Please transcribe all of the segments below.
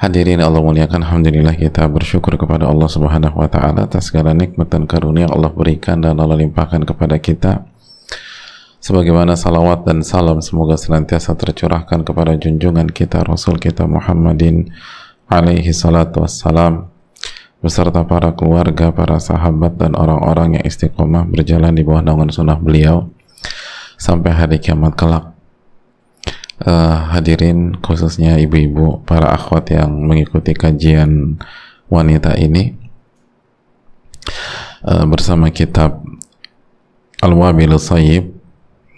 Hadirin Allah muliakan Alhamdulillah kita bersyukur kepada Allah subhanahu wa ta'ala atas segala nikmat dan karunia Allah berikan dan Allah limpahkan kepada kita. Sebagaimana salawat dan salam semoga senantiasa tercurahkan kepada junjungan kita Rasul kita Muhammadin alaihi salatu wassalam beserta para keluarga, para sahabat dan orang-orang yang istiqomah berjalan di bawah naungan sunnah beliau sampai hari kiamat kelak uh, hadirin khususnya ibu-ibu para akhwat yang mengikuti kajian wanita ini. Uh, bersama kitab Al-Wabil Sayyib.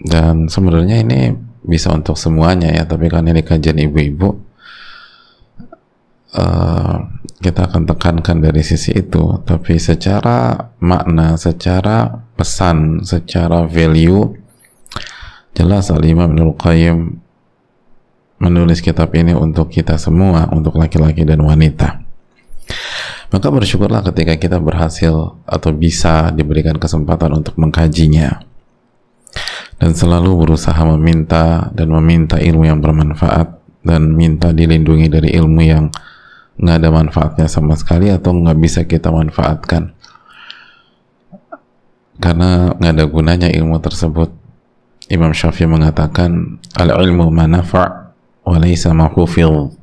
Dan sebenarnya ini bisa untuk semuanya ya tapi kan ini kajian ibu-ibu uh, kita akan tekankan dari sisi itu. Tapi secara makna secara pesan secara value jelas Al-Imam Ibnul Qayyim menulis kitab ini untuk kita semua, untuk laki-laki dan wanita. Maka bersyukurlah ketika kita berhasil atau bisa diberikan kesempatan untuk mengkajinya. Dan selalu berusaha meminta dan meminta ilmu yang bermanfaat dan minta dilindungi dari ilmu yang nggak ada manfaatnya sama sekali atau nggak bisa kita manfaatkan karena nggak ada gunanya ilmu tersebut Imam Syafi'i mengatakan al ilmu manafa' walaysa mahufil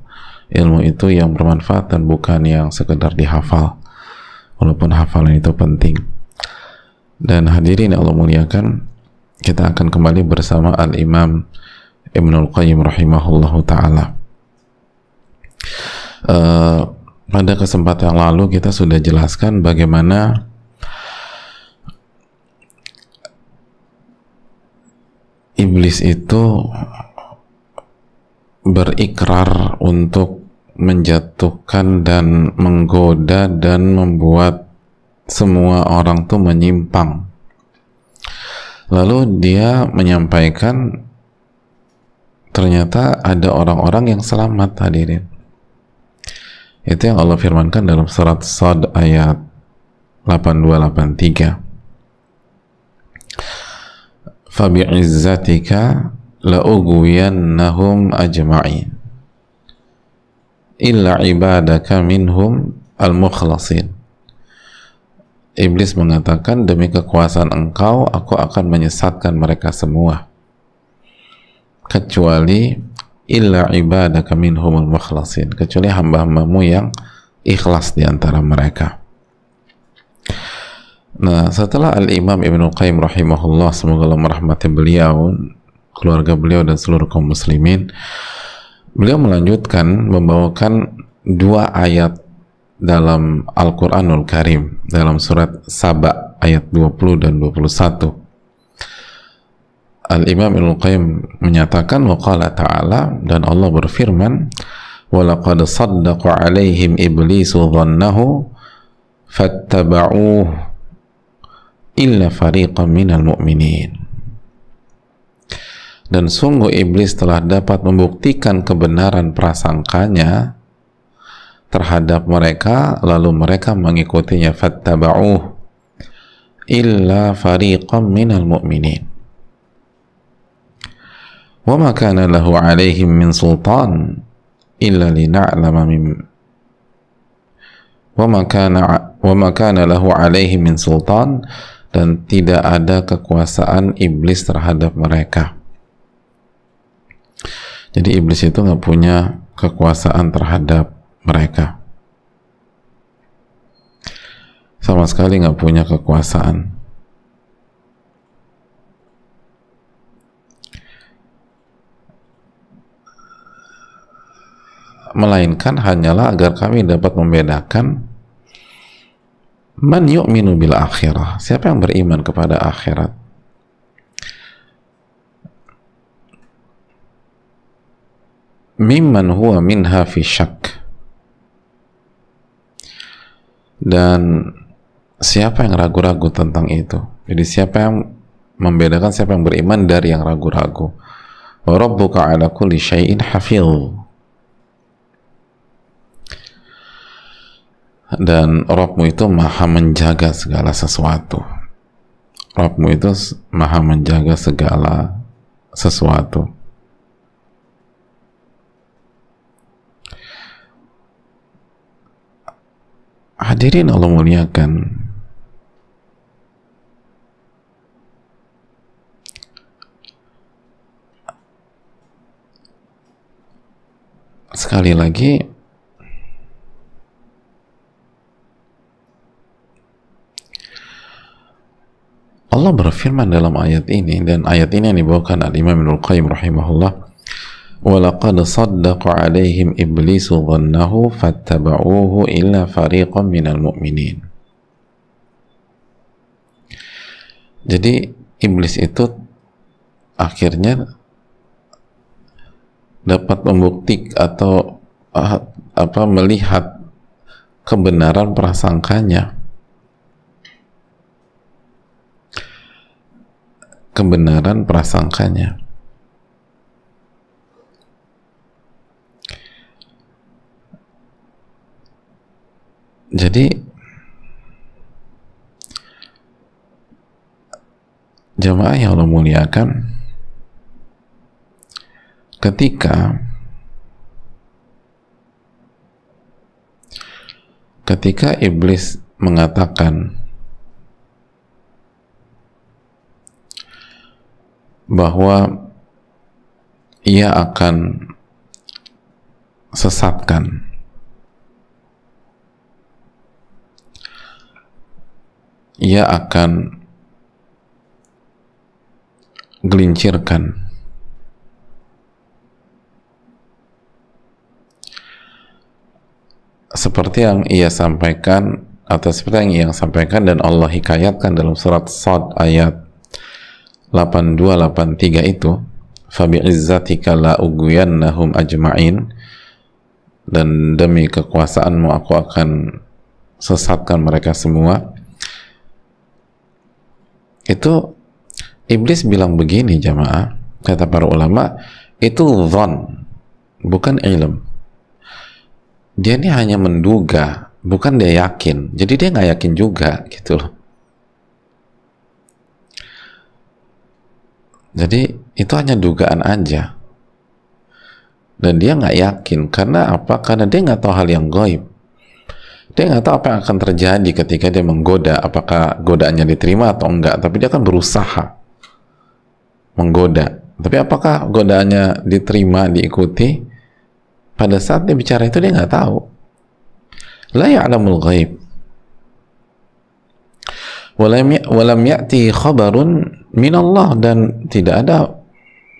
ilmu itu yang bermanfaat dan bukan yang sekedar dihafal. Walaupun hafalan itu penting. Dan hadirin Allah muliakan kita akan kembali bersama Al-Imam Ibnul Qayyim rahimahullahu ta'ala. Uh, pada kesempatan yang lalu kita sudah jelaskan bagaimana iblis itu berikrar untuk menjatuhkan dan menggoda dan membuat semua orang tuh menyimpang. Lalu dia menyampaikan ternyata ada orang-orang yang selamat hadirin. Itu yang Allah firmankan dalam surat Sad ayat 8283. Fabi'izzatika la'ugwiyannahum ajma'in illa ibadaka minhum al-mukhlasin. Iblis mengatakan demi kekuasaan engkau aku akan menyesatkan mereka semua kecuali illa ibadaka minhum al-mukhlasin kecuali hamba-hambamu yang ikhlas di antara mereka. Nah, setelah Al-Imam Ibnu Qayyim rahimahullah semoga Allah merahmati beliau keluarga beliau dan seluruh kaum muslimin beliau melanjutkan membawakan dua ayat dalam Al-Quranul Karim dalam surat Saba ayat 20 dan 21 Al-Imam Ibn Qayyim menyatakan waqala ta'ala dan Allah berfirman walaqad saddaqa alaihim iblisu dhannahu fattaba'uh illa fariqan minal mu'minin dan sungguh iblis telah dapat membuktikan kebenaran prasangkanya terhadap mereka lalu mereka mengikutinya. Fattaba'uh illa fariqam minal mu'minin. Wa ma kana lahu alaihim min sultan illa lina'lama min wa ma kana wa ma kana lahu alaihim min sultan. Dan tidak ada kekuasaan iblis terhadap mereka jadi iblis itu nggak punya kekuasaan terhadap mereka. Sama sekali nggak punya kekuasaan. Melainkan hanyalah agar kami dapat membedakan man yu'minu bil akhirah. Siapa yang beriman kepada akhirat? Mimman huwa minha fi syak. Dan siapa yang ragu-ragu tentang itu? Jadi siapa yang membedakan siapa yang beriman dari yang ragu-ragu? Wa rabbuka ala kulli syai'in hafil dan Rabbmu itu maha menjaga segala sesuatu. Rabbmu itu maha menjaga segala sesuatu hadirin Allah muliakan. Sekali lagi Allah berfirman dalam ayat ini dan ayat ini yang dibawakan al Imam Ibnu Qayyim rahimahullah وَلَقَدْ صَدَّقَ عَلَيْهِمْ إِبْلِيسُ ظَنَّهُ فَاتَّبَعُوهُ إِلَّا فَرِيقًا مِنَ الْمُؤْمِنِينَ Jadi iblis itu akhirnya dapat membuktik atau uh, apa melihat kebenaran prasangkanya kebenaran prasangkanya Jadi jemaah yang Allah muliakan ketika ketika iblis mengatakan bahwa ia akan sesatkan ia akan gelincirkan. Seperti yang ia sampaikan atau seperti yang ia sampaikan dan Allah hikayatkan dalam surat Sad ayat 8283 itu fabi'izzatika la ugwiyannahum ajma'in. Dan demi kekuasaanmu aku akan sesatkan mereka semua itu iblis bilang begini jamaah kata para ulama itu zon bukan ilm. Dia ini hanya menduga bukan dia yakin. Jadi dia nggak yakin juga gitu loh. Jadi itu hanya dugaan aja. Dan dia nggak yakin karena apa? Karena dia nggak tahu hal yang goib dia nggak tahu apa yang akan terjadi ketika dia menggoda apakah godaannya diterima atau enggak tapi dia akan berusaha menggoda. Tapi apakah godaannya diterima diikuti? Pada saat dia bicara itu dia nggak tahu. La ya'lamul ghaib. Walam ya'ti khabarun minallah dan tidak ada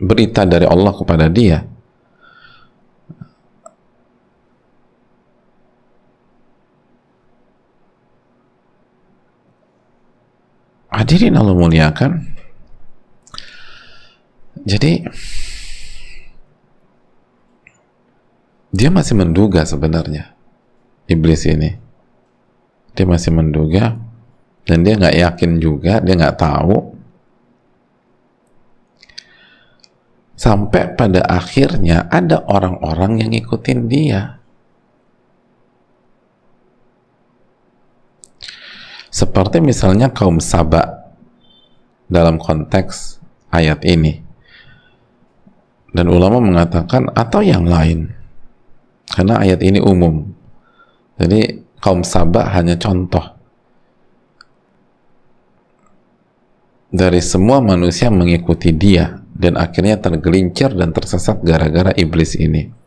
berita dari Allah kepada dia Hadirin Allah muliakan. Jadi dia masih menduga sebenarnya iblis ini. Dia masih menduga dan dia nggak yakin juga, dia nggak tahu. Sampai pada akhirnya ada orang-orang yang ngikutin dia. Seperti misalnya kaum Saba dalam konteks ayat ini. Dan ulama mengatakan atau yang lain. Karena ayat ini umum. Jadi kaum Saba hanya contoh. Dari semua manusia mengikuti dia dan akhirnya tergelincir dan tersesat gara-gara iblis ini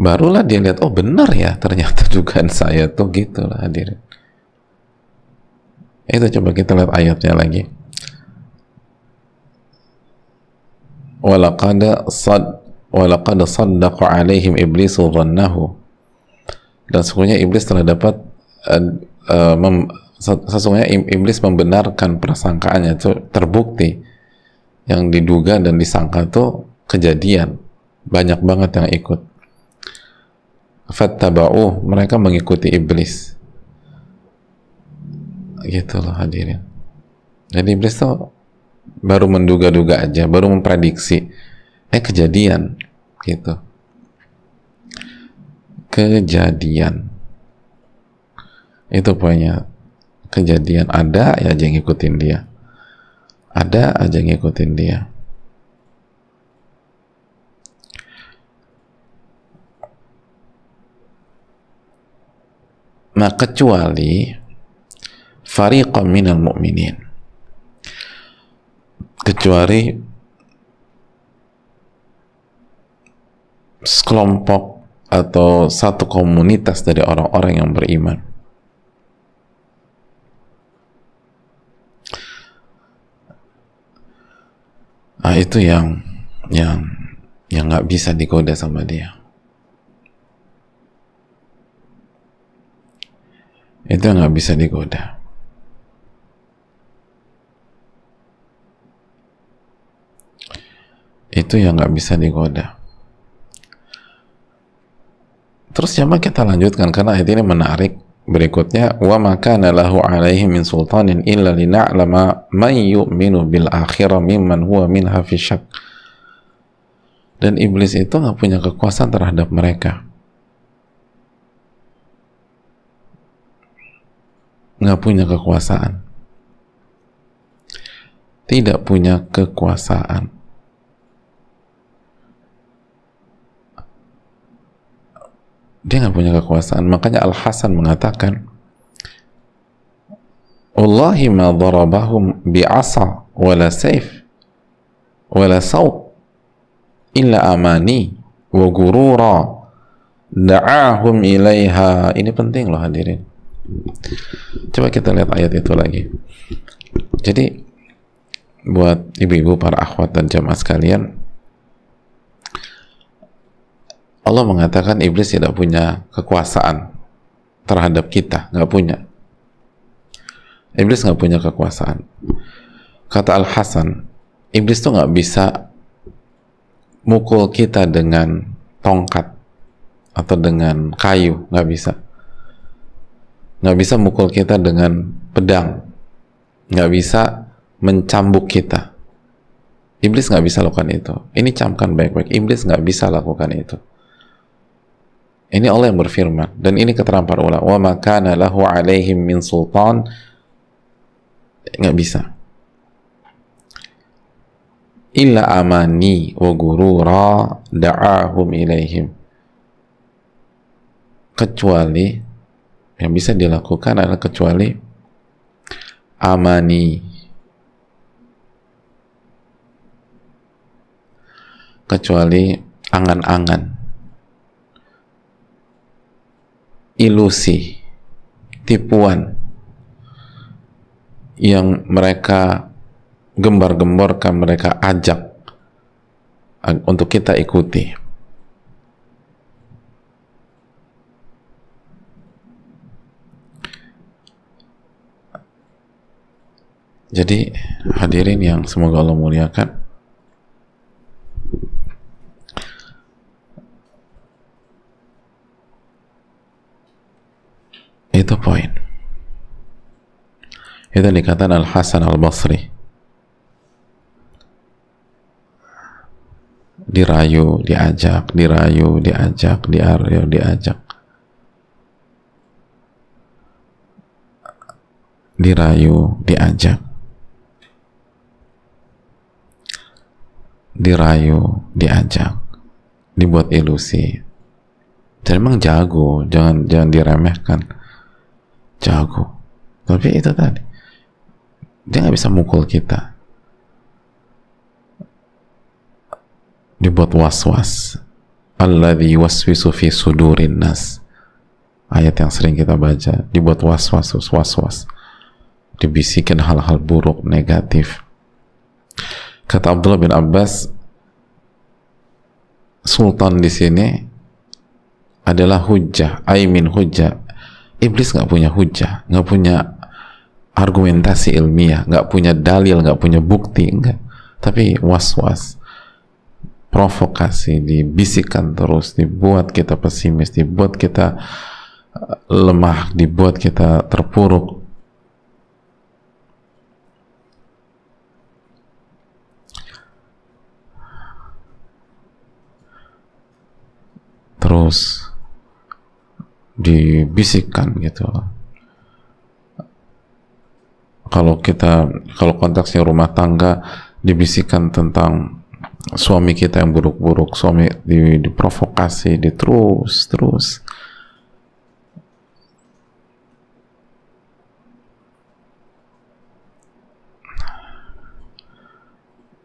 barulah dia lihat oh benar ya ternyata dugaan saya tuh gitu lah hadirin. Itu coba kita lihat ayatnya lagi. Walaqad sad walaqad saddaqa alaihim iblisu dhannahu dan sesungguhnya iblis telah dapat uh, uh, mem, sesungguhnya iblis membenarkan persangkaannya itu terbukti. Yang diduga dan disangka itu kejadian. Banyak banget yang ikut fattaba'uh mereka mengikuti iblis. Gitu loh hadirin. Jadi iblis tuh baru menduga-duga aja baru memprediksi eh kejadian gitu. Kejadian. Itu poinnya. Kejadian ada ya aja ngikutin dia. Ada aja ngikutin dia nah kecuali fariqam minal mu'minin. Kecuali sekelompok atau satu komunitas dari orang-orang yang beriman. Nah, itu yang yang yang nggak bisa digoda sama dia itu nggak bisa digoda. Itu yang nggak bisa digoda. Terus coba kita lanjutkan karena ayat ini menarik. Berikutnya wa maka lahu alaihi min sultanin illa lina'lama man yu'minu bil akhirah mimman huwa minha fi dan iblis itu nggak punya kekuasaan terhadap mereka nggak punya kekuasaan. Tidak punya kekuasaan. Dia nggak punya kekuasaan. Makanya Al Hasan mengatakan Wallahi ma darabahum bi'asa wala saif wala saut illa amani wa gurura da'ahum ilaiha. Ini penting loh hadirin Coba kita lihat ayat itu lagi. Jadi buat ibu-ibu para akhwat dan jamaah sekalian, Allah mengatakan iblis tidak punya kekuasaan terhadap kita, nggak punya. Iblis nggak punya kekuasaan. Kata Al Hasan, iblis tuh nggak bisa mukul kita dengan tongkat atau dengan kayu, nggak bisa nggak bisa mukul kita dengan pedang. Nggak bisa mencambuk kita. Iblis nggak bisa lakukan itu. Ini camkan baik-baik. Iblis nggak bisa lakukan itu. Ini Allah yang berfirman. Dan ini keterangan para ulama wa makana lahu alaihim min sultan. Nggak bisa. Illa amani wa gurura da'ahum ilaihim. Kecuali yang bisa dilakukan adalah kecuali amani. Kecuali angan-angan. Ilusi tipuan yang mereka gembar-gemborkan mereka ajak untuk kita ikuti Jadi hadirin yang semoga Allah muliakan. Itu poin. Itu dikatakan Al Hasan Al Basri dirayu diajak dirayu diajak diaryo diajak. Dirayu diajak dirayu, diajak, dibuat ilusi. Dan emang jago, jangan jangan diremehkan. Jago. Tapi itu tadi, dia nggak bisa mukul kita. Dibuat was-was. Alladhi waswisu fi sudurin nas. Ayat yang sering kita baca, dibuat was-was, was-was. Dibisikin hal-hal buruk, negatif kata Abdullah bin Abbas sultan di sini adalah hujah aimin hujah iblis nggak punya hujah nggak punya argumentasi ilmiah nggak punya dalil nggak punya bukti enggak tapi was was diprovokasi, dibisikkan terus, dibuat kita pesimis, dibuat kita eh, lemah, dibuat kita terpuruk. Terus dibisikkan gitu. Kalau kita kalau konteksnya rumah tangga dibisikkan tentang suami kita yang buruk-buruk suami di, diprovokasi di terus terus.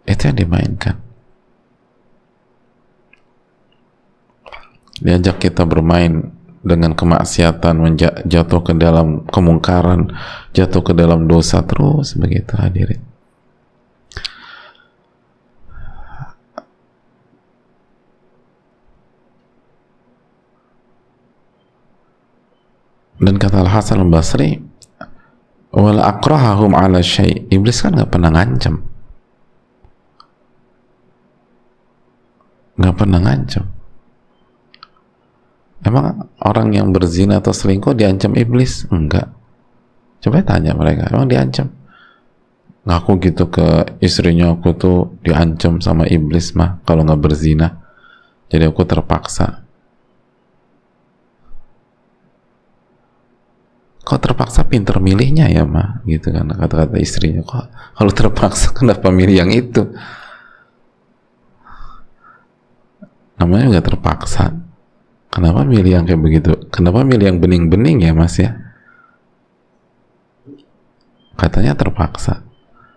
Itu yang dimainkan diajak kita bermain dengan kemaksiatan jatuh ke dalam kemungkaran jatuh ke dalam dosa terus begitu hadirin. Dan kata Al Hasan Al Basri wal akrahahum ala syai. Iblis kan nggak pernah ngancam nggak pernah ngancam Emang orang yang berzina atau selingkuh diancam iblis? Enggak. Coba tanya mereka, emang diancam? Ngaku gitu ke istrinya aku tuh diancam sama iblis mah kalau nggak berzina. Jadi aku terpaksa. Kok terpaksa pinter milihnya ya mah gitu kan kata-kata istrinya kok kalau terpaksa kenapa milih yang itu namanya nggak terpaksa Kenapa milih yang kayak begitu? Kenapa milih yang bening-bening ya mas ya? Katanya terpaksa.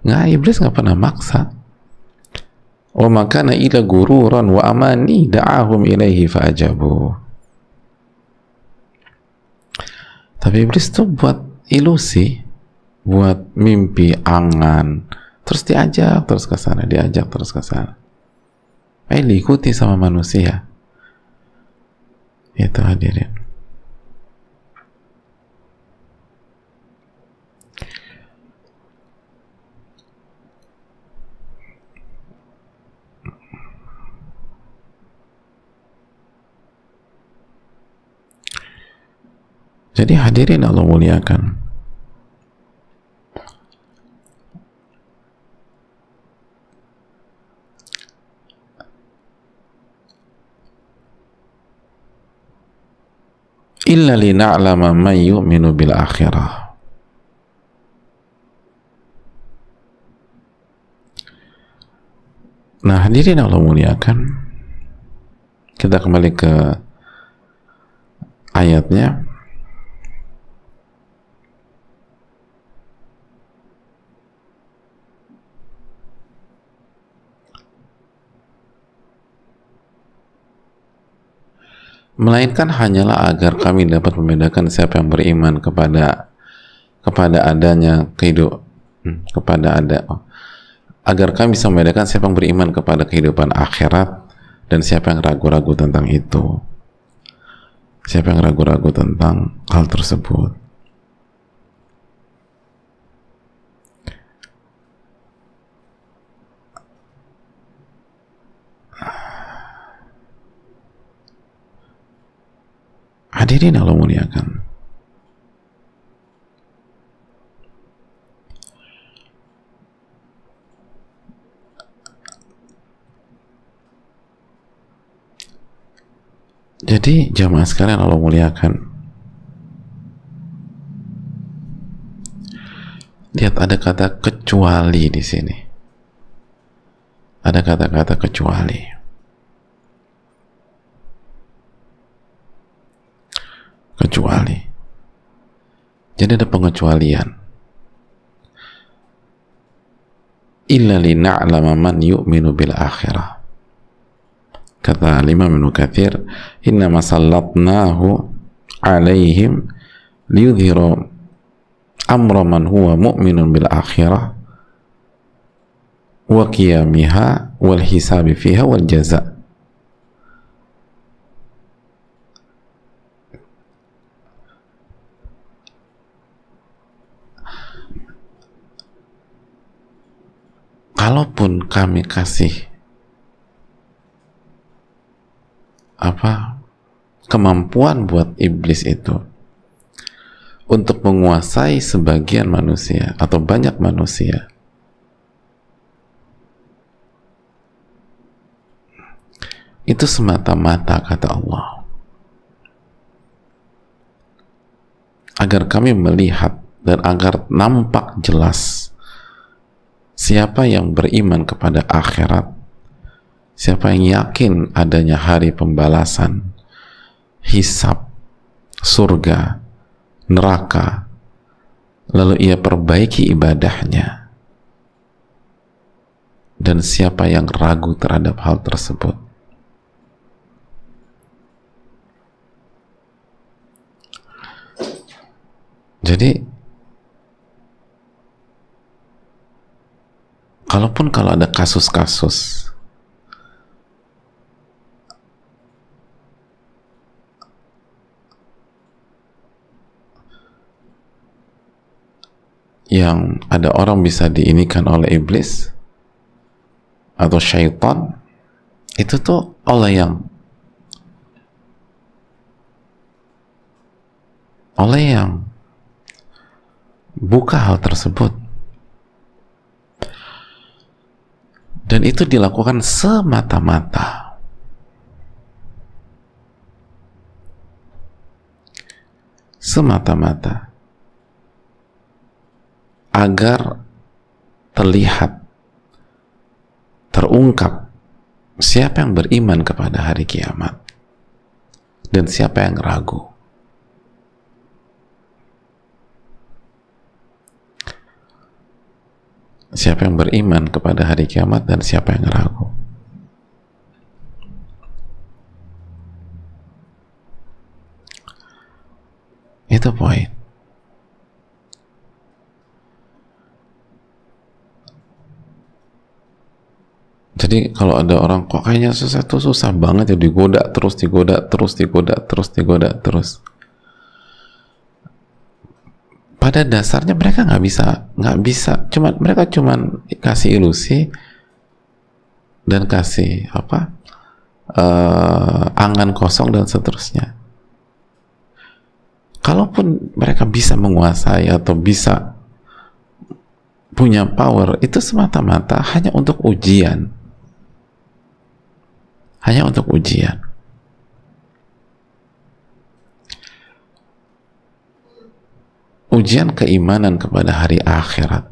Nggak, iblis nggak pernah maksa. Wa makana ila gururan wa amani da'ahum ilaihi fa'ajabu. Tapi iblis tuh buat ilusi, buat mimpi, angan, terus diajak terus ke sana, diajak terus ke sana. Eh, diikuti sama manusia itu hadirin Jadi hadirin Allah muliakan. Illa lina'lama man yu'minu bil akhirah. Nah hadirin Allah muliakan Kita kembali ke ayatnya melainkan hanyalah agar kami dapat membedakan siapa yang beriman kepada kepada adanya kehidupan hmm, kepada ada agar kami bisa membedakan siapa yang beriman kepada kehidupan akhirat dan siapa yang ragu-ragu tentang itu. Siapa yang ragu-ragu tentang hal tersebut Hadirin Allah muliakan. Jadi jamaah sekalian Allah muliakan. Lihat ada kata kecuali di sini. Ada kata-kata kecuali. kecuali jadi ada pengecualian. Illa lina'lama man yu'minu bil akhirah. Kata Imam Ibnu Katsir inna masallatnahu alaihim liyudhiru amra man huwa mu'minun bil akhirah wa qiyamiha wal hisabi fiha wal jaza' kalaupun kami kasih apa kemampuan buat iblis itu untuk menguasai sebagian manusia atau banyak manusia itu semata-mata kata Allah agar kami melihat dan agar nampak jelas siapa yang beriman kepada akhirat? Siapa yang yakin adanya hari pembalasan hisab surga neraka? Lalu ia perbaiki ibadahnya. Dan siapa yang ragu terhadap hal tersebut? Jadi kalaupun kalau ada kasus-kasus yang ada orang bisa diinikan oleh iblis atau syaitan itu tuh oleh yang oleh yang buka hal tersebut dan itu dilakukan semata-mata. Semata-mata. Agar terlihat terungkap siapa yang beriman kepada hari kiamat dan siapa yang ragu siapa yang beriman kepada hari kiamat dan siapa yang ragu? Itu poin. Jadi kalau ada orang kok kayaknya susah tuh susah banget ya digoda terus digoda terus digoda terus digoda terus pada dasarnya mereka nggak bisa nggak bisa. Cuman mereka cuman kasih ilusi dan kasih apa uh, angan kosong dan seterusnya. Kalaupun mereka bisa menguasai atau bisa punya power itu semata-mata hanya untuk ujian. Hanya untuk ujian. Ujian keimanan kepada hari akhirat.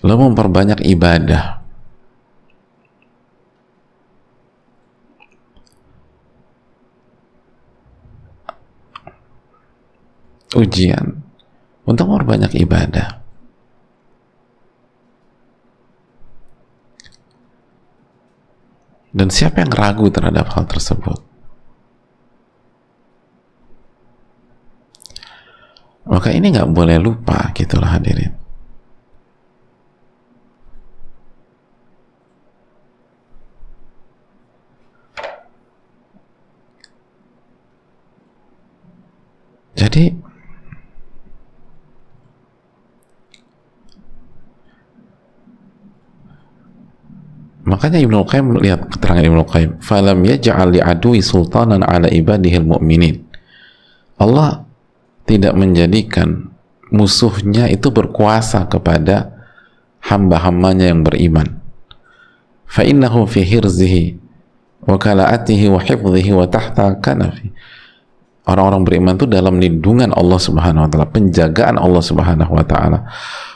Lo memperbanyak ibadah. Ujian untuk memperbanyak ibadah. Dan siapa yang ragu terhadap hal tersebut? Maka ini nggak boleh lupa, gitulah hadirin. Jadi Makanya Ibnu Qayyim lihat keterangan Ibnu Qayyim, "Falam yaj'al li'adui sultanan 'ala ibadihil mu'minin." Allah tidak menjadikan musuhnya itu berkuasa kepada hamba-hambanya yang beriman. Wa kala'atihi wa hifdhihi wa tahta kanafi. Orang-orang beriman itu dalam lindungan Allah Subhanahu wa taala, penjagaan Allah Subhanahu wa taala.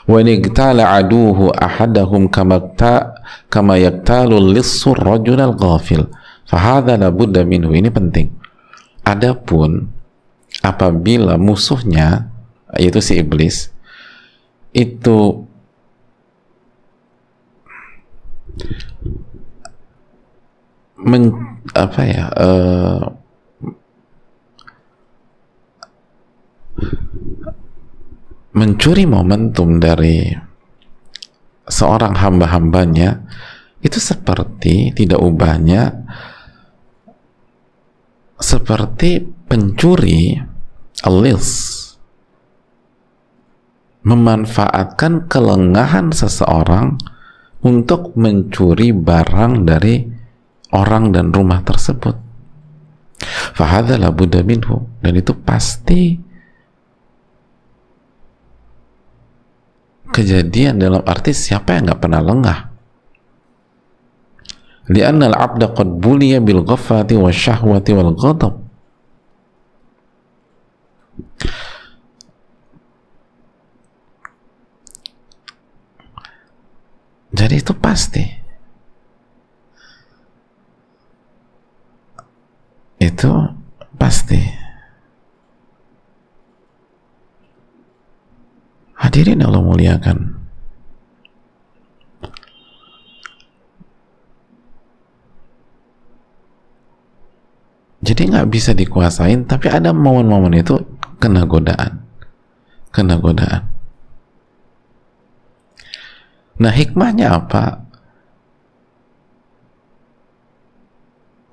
Wa nigtala aduhu ahadahum kama kama yaktalu lissur rajulal ghafil fahadha labudda ini penting adapun apabila musuhnya yaitu si iblis itu men, apa ya uh, mencuri momentum dari seorang hamba-hambanya itu seperti tidak ubahnya seperti pencuri alis memanfaatkan kelengahan seseorang untuk mencuri barang dari orang dan rumah tersebut. Fahadha la buddha minhu. Dan itu pasti kejadian dalam arti siapa yang nggak pernah lengah. Lianna al-abda qad buliya bil ghafati wa syahwati wal ghadab jadi itu pasti. Itu pasti. Hadirin Allah muliakan. Jadi nggak bisa dikuasain tapi ada momen-momen itu kena godaan kena godaan nah hikmahnya apa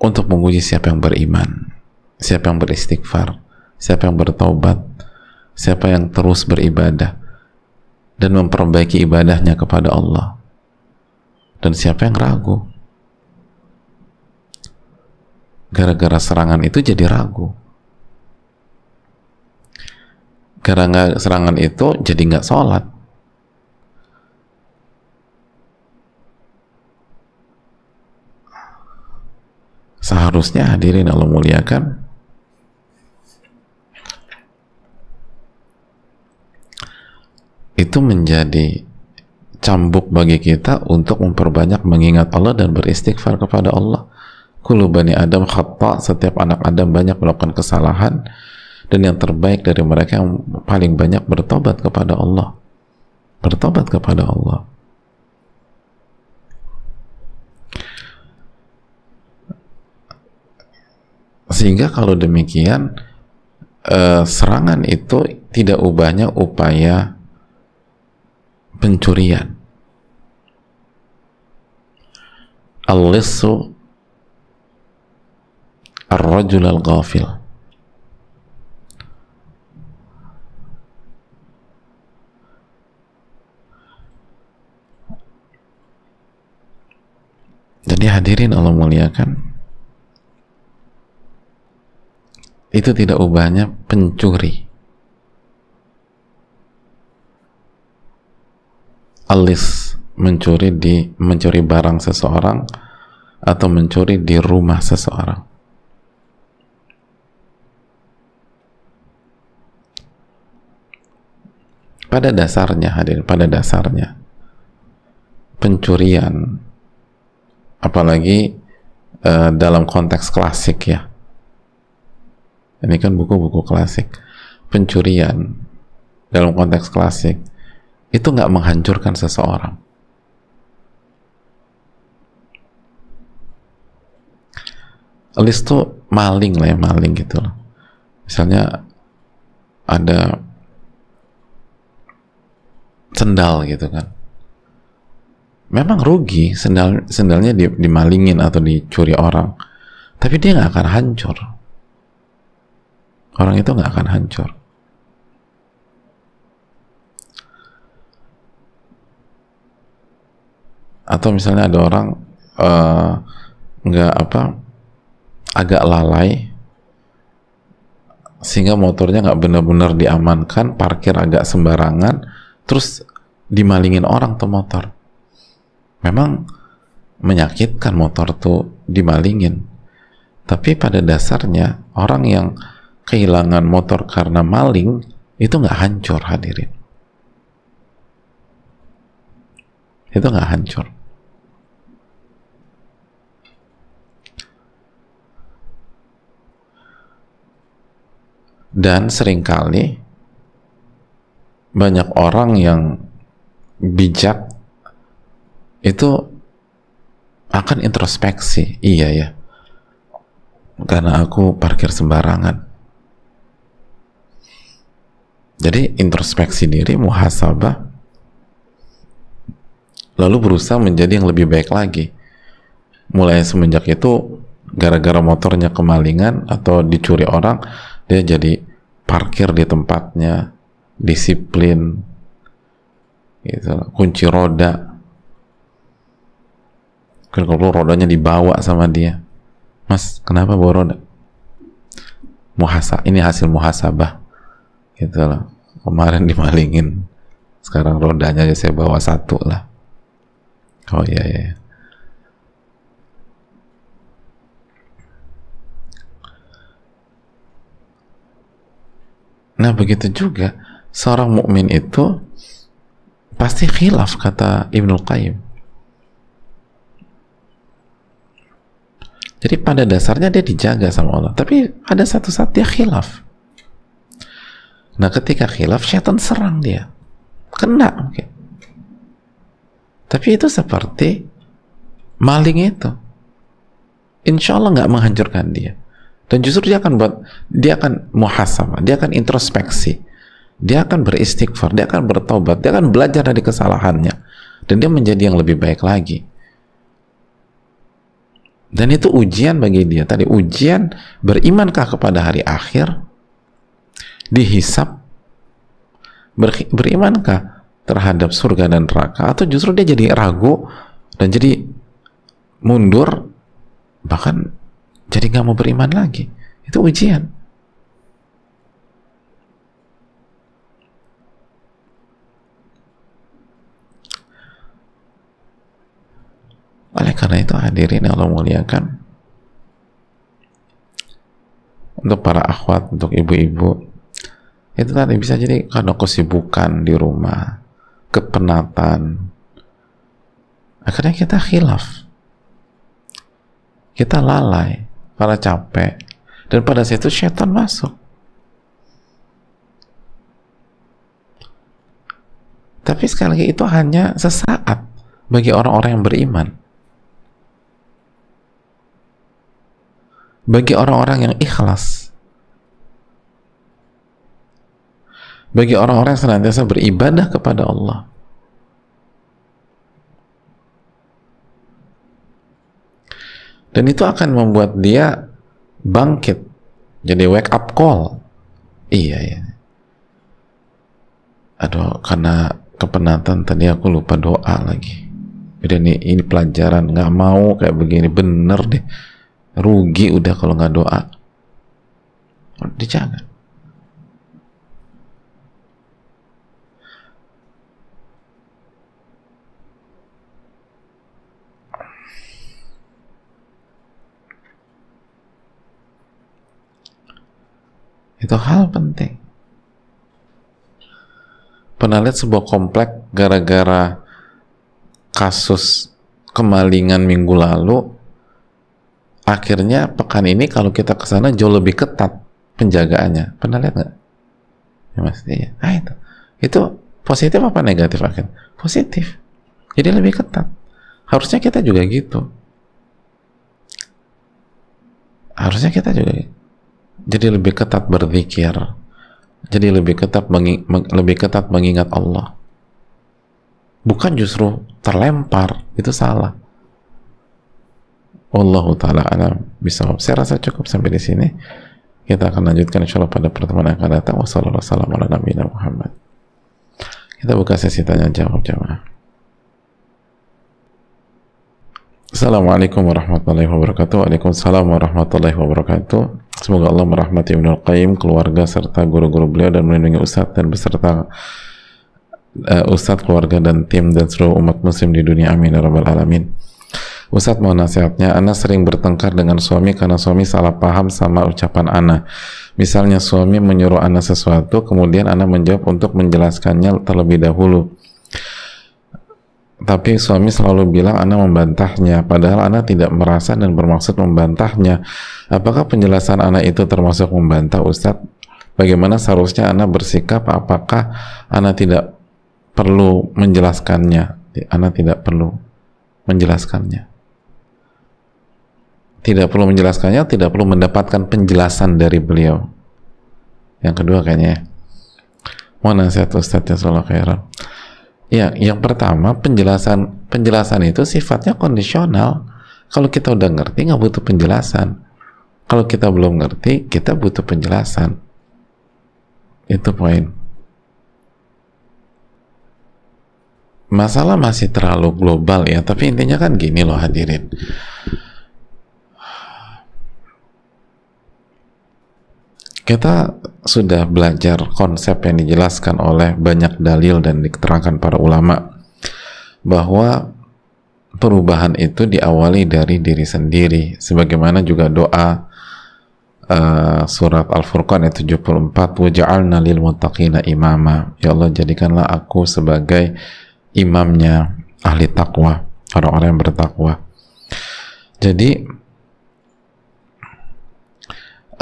untuk menguji siapa yang beriman, siapa yang beristighfar, siapa yang bertobat, siapa yang terus beribadah dan memperbaiki ibadahnya kepada Allah. Dan siapa yang ragu? Gara-gara serangan itu jadi ragu. Gara-gara serangan itu jadi nggak sholat. seharusnya hadirin Allah muliakan. Itu menjadi cambuk bagi kita untuk memperbanyak mengingat Allah dan beristighfar kepada Allah. Kulu bani Adam khata setiap anak Adam banyak melakukan kesalahan dan yang terbaik dari mereka yang paling banyak bertobat kepada Allah. Bertobat kepada Allah. Sehingga kalau demikian eh, serangan itu tidak ubahnya upaya pencurian. Al-lissu ar-rajul al-ghafil jadi hadirin Allah muliakan. Itu tidak ubahnya pencuri. Alis mencuri di mencuri barang seseorang atau mencuri di rumah seseorang. Pada dasarnya hadir pada dasarnya pencurian apalagi uh, dalam konteks klasik ya. Ini kan buku-buku klasik. Pencurian dalam konteks klasik itu nggak menghancurkan seseorang. List tuh maling lah ya maling gitu loh. Misalnya ada sendal gitu kan memang rugi sendal sendalnya dimalingin atau dicuri orang. Tapi dia nggak akan hancur. Orang itu nggak akan hancur. Atau misalnya ada orang eh, nggak uh, apa agak lalai sehingga motornya nggak benar-benar diamankan parkir agak sembarangan terus dimalingin orang tuh motor memang menyakitkan motor tuh dimalingin. Tapi pada dasarnya orang yang kehilangan motor karena maling itu nggak hancur hadirin. Itu nggak hancur. Dan sering kali banyak orang yang bijak itu akan introspeksi. Iya ya karena aku parkir sembarangan. Jadi introspeksi diri, muhasabah, lalu berusaha menjadi yang lebih baik lagi. Mulai semenjak itu, gara-gara motornya kemalingan atau dicuri orang, dia jadi parkir di tempatnya, disiplin, gitu, kunci roda, kalau rodanya dibawa sama dia. Mas kenapa bawa roda? Muhasa ini hasil muhasabah. Gitu loh kemarin dimalingin. Sekarang rodanya aja saya bawa satu lah. Oh iya iya nah begitu juga seorang mukmin itu pasti khilaf kata Ibnu Qayyim jadi pada dasarnya dia dijaga sama Allah tapi ada satu saat dia khilaf. Nah ketika khilaf syaitan serang dia. Kena mungkin. Tapi itu seperti maling itu. Insya Allah nggak menghancurkan dia. Dan justru dia akan buat dia akan muhasabah dia akan introspeksi. Dia akan beristighfar dia akan bertobat dia akan belajar dari kesalahannya. Dan dia menjadi yang lebih baik lagi dan itu ujian bagi dia. Tadi ujian berimankah kepada hari akhir? Dihisap? Ber, berimankah terhadap surga dan neraka? Atau justru dia jadi ragu dan jadi mundur bahkan jadi nggak mau beriman lagi? Itu ujian oleh karena itu hadirin yang Allah muliakan. Untuk para akhwat, untuk ibu-ibu itu tadi bisa jadi karena kesibukan di rumah kepenatan. Akhirnya kita khilaf. Kita lalai karena capek. Dan pada saat itu setan masuk. Tapi sekali lagi itu hanya sesaat bagi orang-orang yang beriman bagi orang-orang yang ikhlas bagi orang-orang yang senantiasa beribadah kepada Allah. Dan itu akan membuat dia bangkit. Jadi wake up call. Iya, iya. Aduh, karena kepenatan tadi aku lupa doa lagi. Udah nih, ini pelajaran. Nggak mau kayak begini. Bener deh. Rugi udah kalau nggak doa. Dijaga. Itu hal penting. Pernah lihat sebuah komplek gara-gara kasus kemalingan minggu lalu, akhirnya pekan ini kalau kita ke sana jauh lebih ketat penjagaannya. Pernah lihat nggak? Ya mas, iya. Ah itu, itu positif apa negatif akhirnya? Positif. Jadi lebih ketat. Harusnya kita juga gitu. Harusnya kita juga jadi lebih ketat berzikir jadi lebih ketat mengi, lebih ketat mengingat Allah bukan justru terlempar itu salah Allah taala alam. Bisa saya rasa cukup sampai di sini. Kita akan lanjutkan insya Allah pada pertemuan yang akan datang. Wassalamualaikum Muhammad kita buka sesi tanya jawab jamaah. Assalamualaikum warahmatullahi wabarakatuh. Waalaikumsalam warahmatullahi wabarakatuh. Semoga Allah merahmati Ibnu Qayyim, keluarga serta guru-guru beliau dan melindungi Ustadz dan beserta uh, Ustadz, keluarga dan tim dan seluruh umat muslim di dunia. Amin ya rabbal alamin Ustadz mau nasihatnya. Ana sering bertengkar dengan suami karena suami salah paham sama ucapan Ana. Misalnya suami menyuruh Ana sesuatu kemudian Ana menjawab untuk menjelaskannya terlebih dahulu. Tapi suami selalu bilang anak membantahnya padahal anak tidak merasa dan bermaksud membantahnya. Apakah penjelasan anak itu termasuk membantah Ustadz? Bagaimana seharusnya anak bersikap? Apakah anak tidak perlu menjelaskannya? Anak tidak perlu menjelaskannya tidak perlu menjelaskannya tidak perlu mendapatkan penjelasan dari beliau yang kedua kayaknya mau nasihat Ustadz ya salah khairan Ya, yang pertama penjelasan penjelasan itu sifatnya kondisional. Kalau kita udah ngerti nggak butuh penjelasan. Kalau kita belum ngerti, kita butuh penjelasan. Itu poin. masalah masih terlalu global ya tapi intinya kan gini loh hadirin kita sudah belajar konsep yang dijelaskan oleh banyak dalil dan diterangkan para ulama bahwa perubahan itu diawali dari diri sendiri sebagaimana juga doa uh, surat Al-Furqan ayat 74 waja'alna lil muttaqina imama. Ya Allah jadikanlah aku sebagai imamnya ahli takwa orang-orang yang bertakwa. Jadi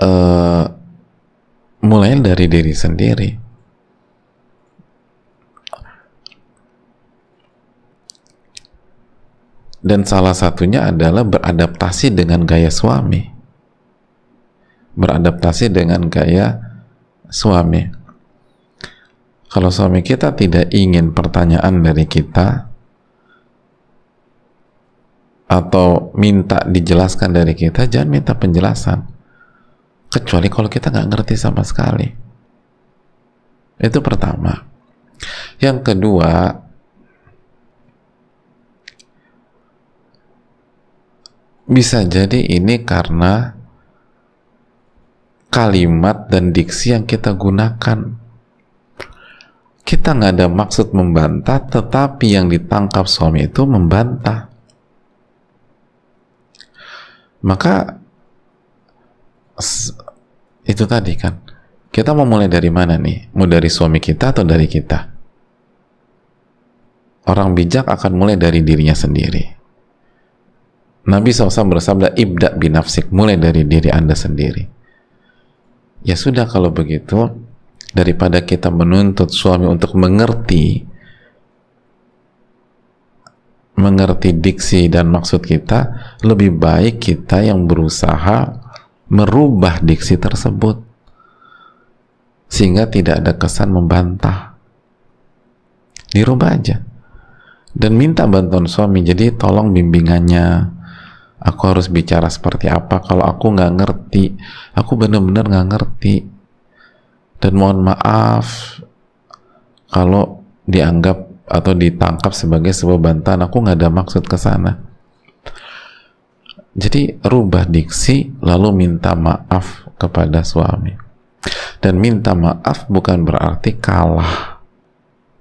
uh, mulai dari diri sendiri. Dan salah satunya adalah beradaptasi dengan gaya suami. Beradaptasi dengan gaya suami. Kalau suami kita tidak ingin pertanyaan dari kita atau minta dijelaskan dari kita jangan minta penjelasan kecuali kalau kita nggak ngerti sama sekali. Itu pertama. Yang kedua bisa jadi ini karena kalimat dan diksi yang kita gunakan. Kita nggak ada maksud membantah tetapi yang ditangkap suami itu membantah. Maka itu tadi kan. Kita mau mulai dari mana nih? Mau dari suami kita atau dari kita? Orang bijak akan mulai dari dirinya sendiri. Nabi SAW bersabda ibda binafsik mulai dari diri anda sendiri. Ya sudah kalau begitu daripada kita menuntut suami untuk mengerti mengerti diksi dan maksud kita lebih baik kita yang berusaha merubah diksi tersebut sehingga tidak ada kesan membantah. Dirubah aja. Dan minta bantuan suami jadi tolong bimbingannya. Aku harus bicara seperti apa. Kalau aku nggak ngerti aku bener-bener nggak ngerti. Dan mohon maaf kalau dianggap atau ditangkap sebagai sebuah bantahan. Aku nggak ada maksud ke sana jadi rubah diksi lalu minta maaf kepada suami. Dan minta maaf bukan berarti kalah.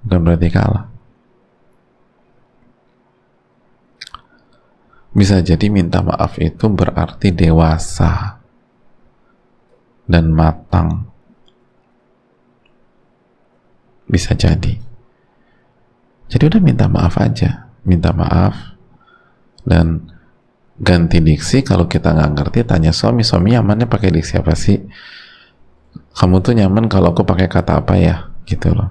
Bukan berarti kalah. Bisa jadi minta maaf itu berarti dewasa dan matang. Bisa jadi. Jadi udah minta maaf aja. Minta maaf dan ganti diksi kalau kita nggak ngerti tanya suami. Suami nyamannya pakai diksi apa sih? Kamu tuh nyaman kalau aku pakai kata apa ya? Gitu loh.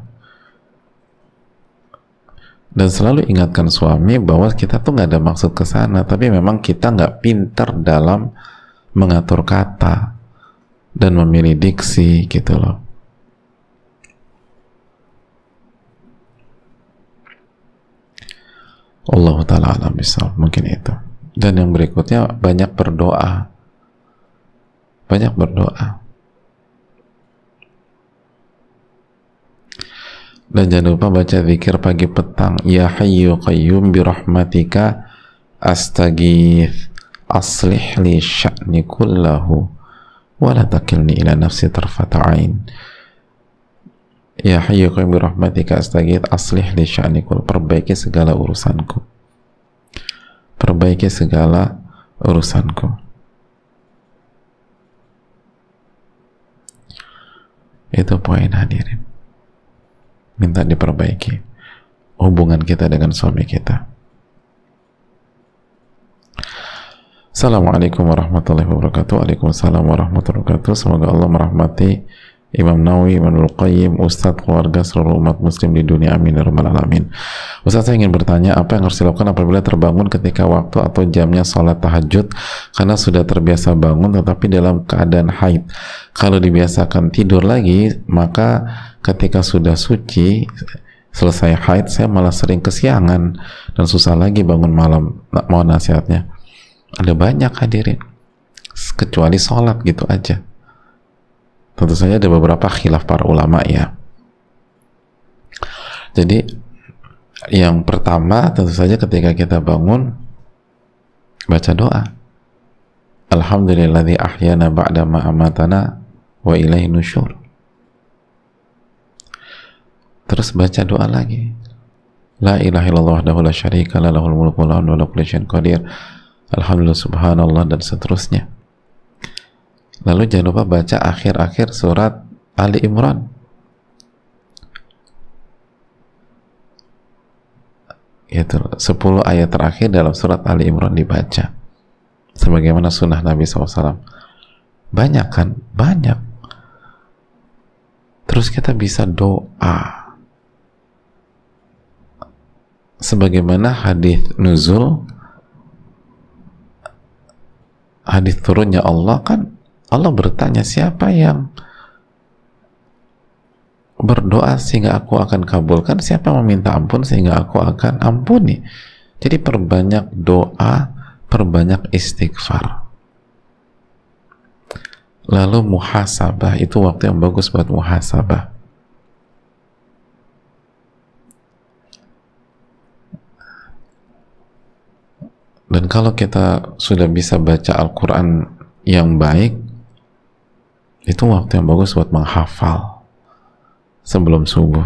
Dan selalu ingatkan suami bahwa kita tuh nggak ada maksud ke sana tapi memang kita nggak pinter dalam mengatur kata dan memilih diksi gitu loh. Allah taala alam mungkin itu dan yang berikutnya banyak berdoa. Banyak berdoa. Dan jangan lupa baca zikir pagi petang. Ya hayyu qayyum bi rahmatika astaghith aslih li sya'ni kullahu wa la takilni ila nafsi tarfata ain. Ya hayyu qayyum bi rahmatika astaghith aslih li sya'ni perbaiki segala urusanku perbaiki segala urusanku. Itu poin hadirin. Minta diperbaiki hubungan kita dengan suami kita. Assalamualaikum warahmatullahi wabarakatuh. Waalaikumsalam warahmatullahi wabarakatuh. Semoga Allah merahmati Imam Nawawi, Imam Al-Qayyim, Ustadz, keluarga, seluruh umat muslim di dunia, amin ya rabbal alamin. Ustadz saya ingin bertanya, apa yang harus dilakukan apabila terbangun ketika waktu atau jamnya sholat tahajud karena sudah terbiasa bangun tetapi dalam keadaan haid. Kalau dibiasakan tidur lagi, maka ketika sudah suci, selesai haid, saya malah sering kesiangan dan susah lagi bangun malam. Mau nasihatnya? Ada banyak hadirin. Kecuali sholat gitu aja tentu saja ada beberapa khilaf para ulama ya jadi yang pertama tentu saja ketika kita bangun baca doa Alhamdulilladzi ahyana ba'da ma amatana wa ilaihi nusyur terus baca doa lagi La ilaha illallah wahdahu la syarika la lahul mulku wa syai'in qadir Alhamdulillah subhanallah dan seterusnya lalu jangan lupa baca akhir-akhir surat Ali Imran. Itu 10 ayat terakhir dalam surat Ali Imran dibaca. Sebagaimana sunnah Nabi SAW banyak kan? banyak. Terus kita bisa doa. Sebagaimana hadis nuzul hadis turunnya Allah kan Allah bertanya siapa yang berdoa sehingga aku akan kabulkan? Siapa meminta ampun sehingga aku akan ampuni? Jadi perbanyak doa perbanyak istighfar. Lalu muhasabah itu waktu yang bagus buat muhasabah. Dan kalau kita sudah bisa baca Al-Quran yang baik itu waktu yang bagus buat menghafal sebelum subuh.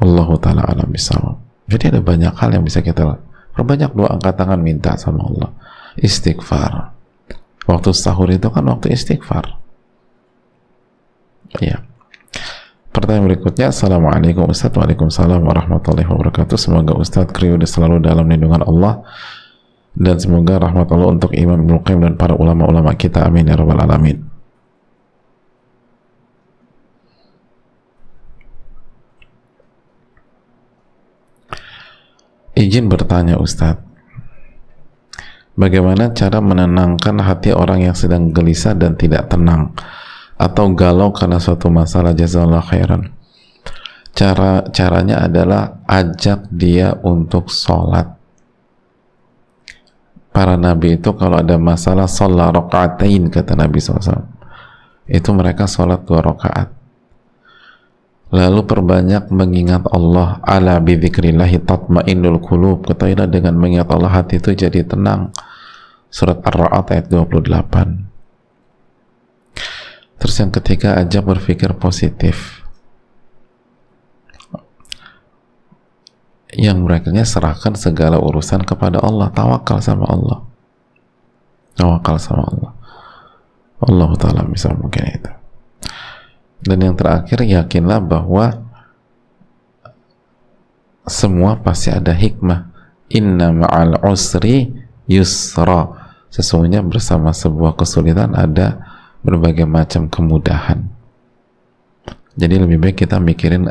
Allah taala alam bisawab. Jadi ada banyak hal yang bisa kita perbanyak doa angkat tangan minta sama Allah. Istighfar. Waktu sahur itu kan waktu istighfar. Iya. Pertanyaan berikutnya, Assalamualaikum Ustaz, Waalaikumsalam warahmatullahi wabarakatuh. Semoga Ustaz Kriude selalu dalam lindungan Allah dan semoga rahmat Allah untuk Imam Ibnu Qayyim dan para ulama-ulama kita. Amin ya rabbal alamin. Izin bertanya Ustadz, bagaimana cara menenangkan hati orang yang sedang gelisah dan tidak tenang atau galau karena suatu masalah jazakallah khairan? Cara caranya adalah ajak dia untuk sholat. Para nabi itu kalau ada masalah sholat rokaatain kata Nabi SAW. Itu mereka sholat dua rakaat. Lalu perbanyak mengingat Allah ala bidzikrillahi tatmainnul qulub. Ketahuilah dengan mengingat Allah hati itu jadi tenang. Surat Ar-Ra'd ayat 28 terus yang ketiga ajak berpikir positif yang mereka serahkan segala urusan kepada Allah. Tawakal sama Allah. Tawakal sama Allah. Allah Ta'ala bisa mungkin itu. Dan yang terakhir yakinlah bahwa semua pasti ada hikmah. Inna ma'al usri yusra. Sesungguhnya bersama sebuah kesulitan ada berbagai macam kemudahan. Jadi lebih baik kita mikirin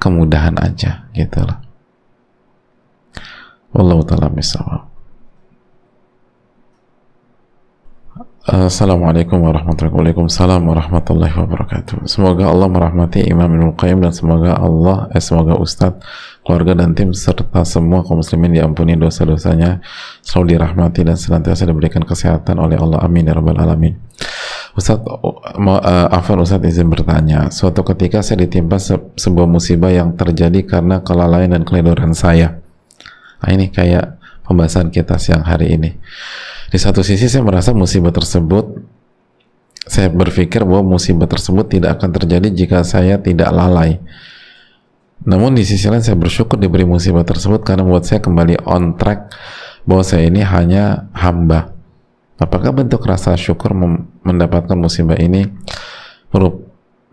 kemudahan aja gitu lah Wallahu ta'ala Assalamualaikum warahmatullahi wabarakatuh. warahmatullahi wabarakatuh. Semoga Allah merahmati Imam Ibnu Qayyim dan semoga Allah, eh, semoga Ustadz, keluarga dan tim serta semua kaum muslimin diampuni dosa-dosanya, selalu dirahmati dan senantiasa diberikan kesehatan oleh Allah. Amin ya rabbal alamin. Ustadz, uh, Afan Ustadz izin bertanya. Suatu ketika saya ditimpa se sebuah musibah yang terjadi karena kelalaian dan keledoran saya. Nah, ini kayak pembahasan kita siang hari ini. Di satu sisi saya merasa musibah tersebut saya berpikir bahwa musibah tersebut tidak akan terjadi jika saya tidak lalai. Namun di sisi lain saya bersyukur diberi musibah tersebut karena buat saya kembali on track bahwa saya ini hanya hamba. Apakah bentuk rasa syukur mendapatkan musibah ini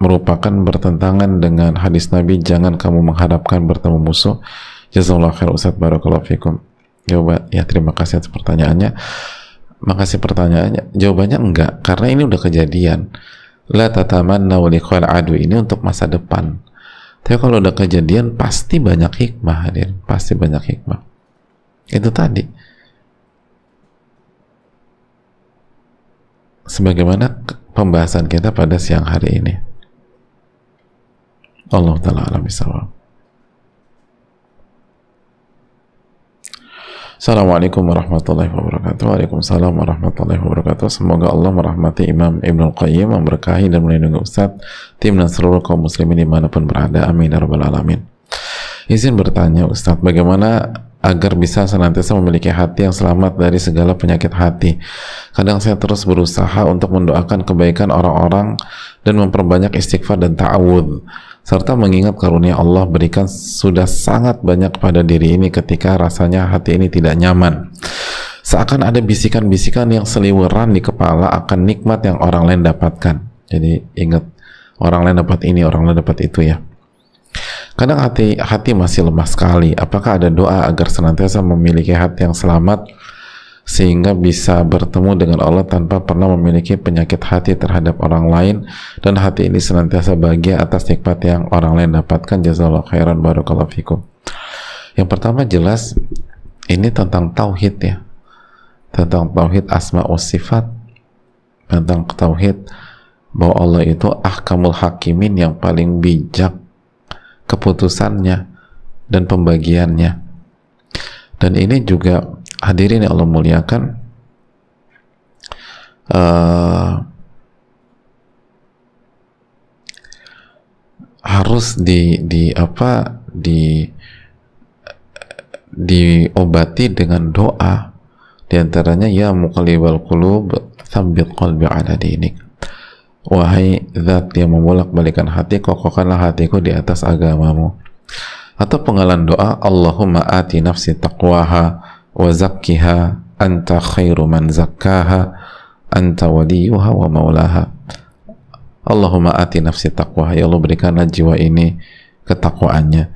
merupakan bertentangan dengan hadis Nabi jangan kamu mengharapkan bertemu musuh jazakallah khair Ustaz Barakallahu Fikum Jawab, ya terima kasih atas pertanyaannya Makasih pertanyaannya. Jawabannya enggak, karena ini udah kejadian. La tatamanna liqal adu ini untuk masa depan. Tapi kalau udah kejadian pasti banyak hikmah hadir, pasti banyak hikmah. Itu tadi. Sebagaimana pembahasan kita pada siang hari ini. Allah taala alam bisawab. Assalamualaikum warahmatullahi wabarakatuh. Waalaikumsalam warahmatullahi wabarakatuh. Semoga Allah merahmati Imam Ibn Qayyim Memberkahi dan melindungi Ustadz Tim dan seluruh kaum muslimin di mana pun berada. Amin ya rabbal alamin. Izin bertanya Ustadz, bagaimana agar bisa senantiasa memiliki hati yang selamat dari segala penyakit hati. Kadang saya terus berusaha untuk mendoakan kebaikan orang-orang dan memperbanyak istighfar dan ta'awud serta mengingat karunia Allah berikan sudah sangat banyak pada diri ini ketika rasanya hati ini tidak nyaman. Seakan ada bisikan-bisikan yang seliweran di kepala akan nikmat yang orang lain dapatkan. Jadi ingat orang lain dapat ini, orang lain dapat itu ya. Kadang hati hati masih lemah sekali. Apakah ada doa agar senantiasa memiliki hati yang selamat sehingga bisa bertemu dengan Allah tanpa pernah memiliki penyakit hati terhadap orang lain. Dan hati ini senantiasa bahagia atas nikmat yang orang lain dapatkan. Jazakallahu khairan barakallahu fikum. Yang pertama jelas ini tentang tauhid ya. Tentang tauhid asma sifat. Tentang tauhid bahwa Allah itu ahkamul hakimin yang paling bijak keputusannya dan pembagiannya. Dan ini juga hadirin yang Allah muliakan uh, harus di di apa di diobati dengan doa. Di antaranya ya muqallibal qulub tsabbit qalbi ala dinik. Wahai zat yang membolak-balikan hati kokohkanlah hatiku di atas agamamu. Atau penggalan doa Allahumma ati nafsi taqwaha wa zakkiha anta khairu man zakkaha anta waliyuha wa maulaha Allahumma ati nafsi taqwa. Ya Allah berikanlah jiwa ini ketakwaannya.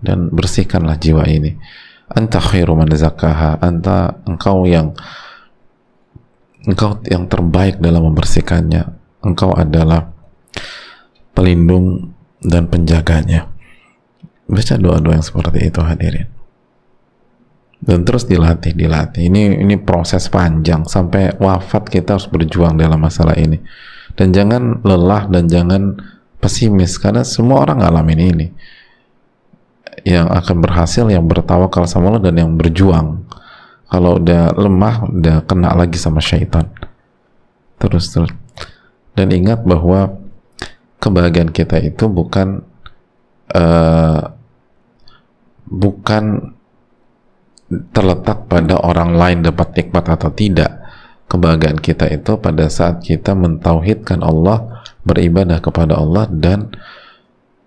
Dan bersihkanlah jiwa ini. Anta khairu man zakkaha anta engkau yang engkau yang terbaik dalam membersihkannya. Engkau adalah pelindung dan penjaganya. Baca doa-doa yang seperti itu hadirin dan terus dilatih dilatih. Ini ini proses panjang sampai wafat kita harus berjuang dalam masalah ini. Dan jangan lelah dan jangan pesimis karena semua orang ngalamin ini. Yang akan berhasil yang bertawakal sama Allah dan yang berjuang. Kalau udah lemah udah kena lagi sama syaitan. Terus terus. Dan ingat bahwa kebahagiaan kita itu bukan uh, bukan terletak pada orang lain dapat nikmat atau tidak. Kebahagiaan kita itu pada saat kita mentauhidkan Allah beribadah kepada Allah dan